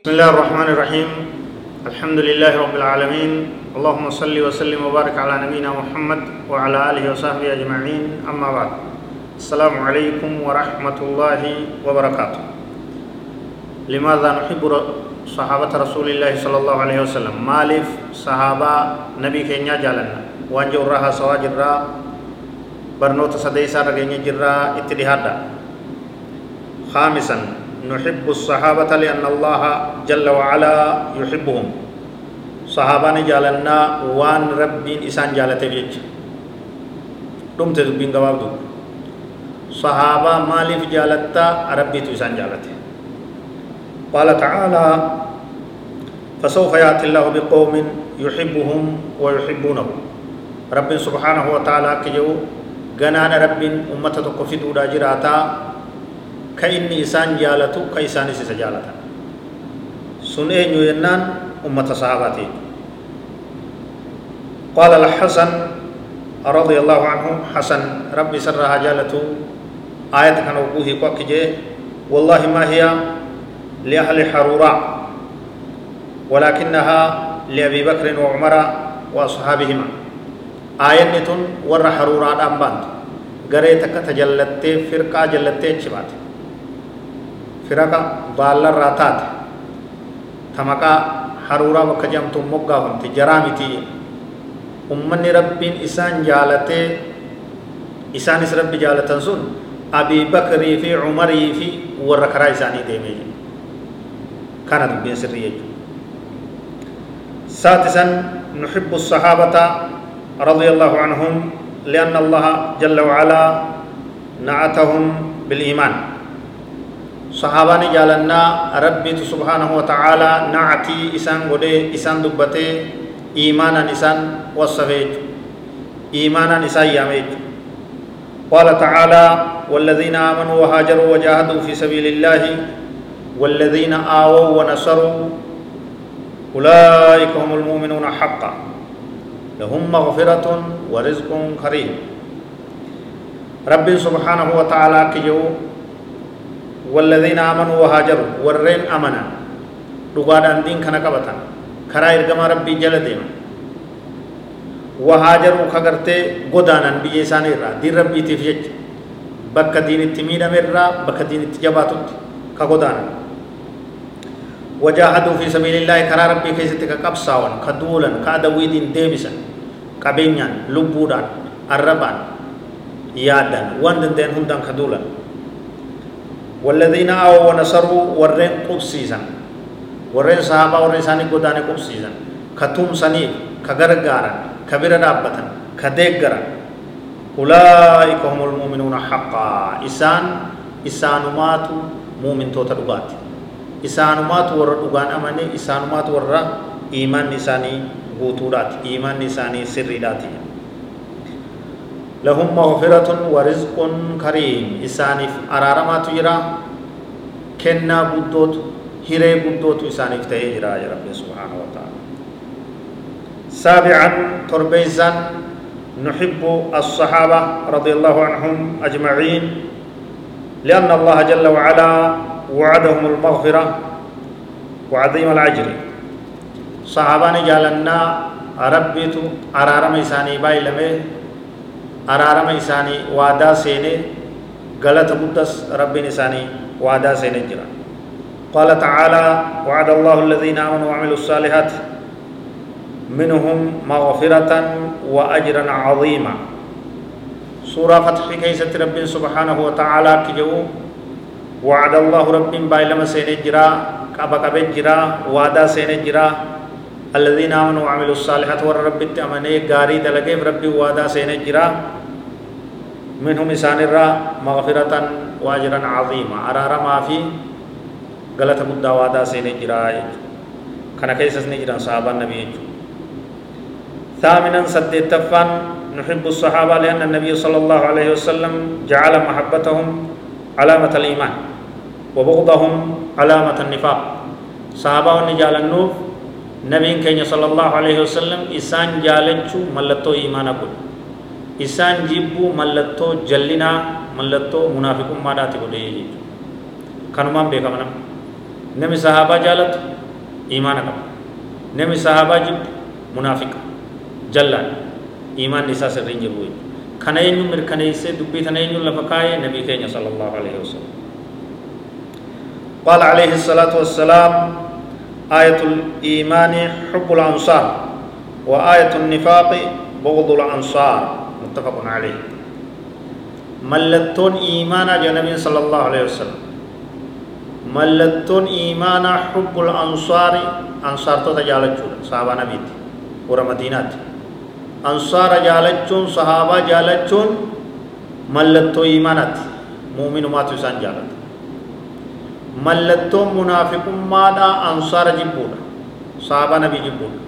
بسم الله الرحمن الرحيم الحمد لله رب العالمين اللهم صل وسلم وبارك على نبينا محمد وعلى آله وصحبه أجمعين أما بعد السلام عليكم ورحمة الله وبركاته لماذا نحب صحابة رسول الله صلى الله عليه وسلم مالف صحابة نبي كينيا جالنا وانجو راها سواجر را برنوت سديسا رغيني جرا اتدهادا خامسا نحب الصحابة لأن الله جل وعلا يحبهم. صحابان جالنا وان ربين إسان جالته بيج دمت دبين قباب دو صحابة مالف جالتا ربي إسان جالته قال تعالى فسوف يأتي الله بقوم يحبهم ويحبونه. رب سبحانه وتعالى كجو غنان رب أمة تقفدوا جراتا ka inni isaan jaalatu ka isaanis isa jaalatan sun eenyu sahabaati قال الحسن رضي الله عنه حسن ربي سرها جالته آية كان وقوه كوكجي والله ما هي لأهل حروراء ولكنها لأبي بكر وعمر وأصحابهما. آية نتن ور حروراء أمبانت غريتك تجلت فرقة جلت شبات firaqa baallarraa taate ta maqaa haruuraa bakka jedhamtu moggaafamte jaraa miti ummanni rabbiin isaan jaalatee isaanis rabbi jaalatan sun abii bakrii fi umarii fi warra karaa isaanii deemee jiru kana dubbiin sirrii jechuudha سادسا نحب الصحابة رضي الله عنهم لأن الله جل وعلا نعتهم بالإيمان صحاباني جالنا ربي سبحانه وتعالى نعتي إسان غدي إسان دبته إيمانا إسان وصفيج إيمانا إسان ياميج قال تعالى والذين آمنوا وهاجروا وجاهدوا في سبيل الله والذين آووا ونصروا أولئك هم المؤمنون حقا لهم مغفرة ورزق كريم ربي سبحانه وتعالى كيو والذين آمنوا وهاجروا ورين أمنا دغادان دين كنا قبطان كرا إرغما ربي جل ديما. وهاجروا خغرتي غدانان بي إساني را دين ربي تفجج. بك دين التميد مرا بك دين التجباتت كغدانان وجاهدوا في سبيل الله كرا ربي كيستك قبصاون كدولا كادوي دين ديبسا كبينيان لبودان الربان يادان وندن دين هندان كدولا والذين آووا ونصروا ورين قبسيسا ورين صحابة ورين ساني قدان قبسيسا كتوم سنيف كغرغارا كبير دابتا كديغرا أولئك هم المؤمنون حقا. إسان إسانمات مؤمن توتا دغات إسانمات ور دغان أمني إسانمات ور إيمان نساني غوتورات إيمان نساني سريداتي. لهم مغفرة ورزق كريم. إسانف أرارمات يرى كنا بدوت هيري بدوت إسانف تهجرا يا رب سبحانه وتعالى. سابعا تربيزا نحب الصحابة رضي الله عنهم أجمعين لأن الله جل وعلا وعدهم المغفرة وعظيم العجر صحابان جالنا ربيت أرارم إساني باي لمه أرارم إساني وادا سيني غلط قدس رب إساني وادا سيني جرا قال تعالى وعد الله الذين آمنوا وعملوا الصالحات منهم مغفرة وأجرا عظيما سورة فتح كيسة رب سبحانه وتعالى كجو وعد الله رب بايلم سيني جرا قبقب جرا وادا سيني جرا الذين آمنوا وعملوا الصالحات والرب التأمني غاري دلقيف ربي وادا سينجرا منهم إسان الرا مغفرة وأجرا عظيما. أرارا ما في غلط مدى وادا سينجرا kana keessas ni jiran sahabaan nabii jechuudha ثامنا سديتفان نحب الصحابة لأن النبي صلى الله عليه وسلم جعل محبتهم علامة الإيمان وبغضهم علامة النفاق. صحابة ونجال النوف نبي كين صلى الله عليه وسلم إسان جالنشو ملتو إيمان أقول إسان جيبو ملتو جلنا ملتو منافق ما داتي قولي كانوا بيكا منام نمي صحابة جالت إيمان أقول نمي صحابة جيب منافق. جلان إيمان نساء سرين جبوي. كان ينو مركنيسة دبي تنينو لفقاية نبي كين صلى الله عليه وسلم. قال عليه الصلاة والسلام آية الإيمان حب الأنصار وآية النفاق بغض الأنصار متفق عليه. ملتون إيمانا جنبي صلى الله عليه وسلم. ملتون إيمانا حب الأنصار أنصار تتجالت صحابة نبيت ورمدينات أنصار جالتون صحابة جالتون ملتو إيمانات مؤمن ما تسان جالت mallattoon munaafiqummaadha ansaara jibbuudha sahaabaa nabii jibbuudha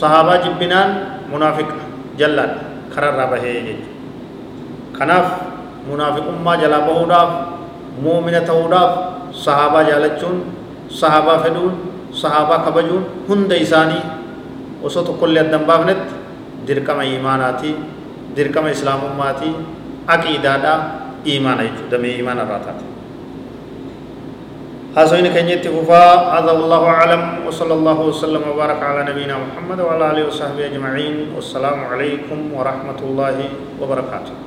sahaabaa jibbinaan munaafiqa jallaadha kararraa bahee jechuudha kanaaf munaafiqummaa jalaa bahuudhaaf muumina ta'uudhaaf sahaabaa jaalachuun sahaabaa fedhuun sahaabaa kabajuun hunda isaanii osoo tokkollee addan baafnetti dirqama imaanaati dirqama islaamummaati aqiidaadha imaana jechuudha damee imaana irraa taate حسين كنيت ففا هذا الله أعلم. وصلى الله وسلم وبارك على نبينا محمد وعلى آله وصحبه أجمعين. والسلام عليكم ورحمة الله وبركاته.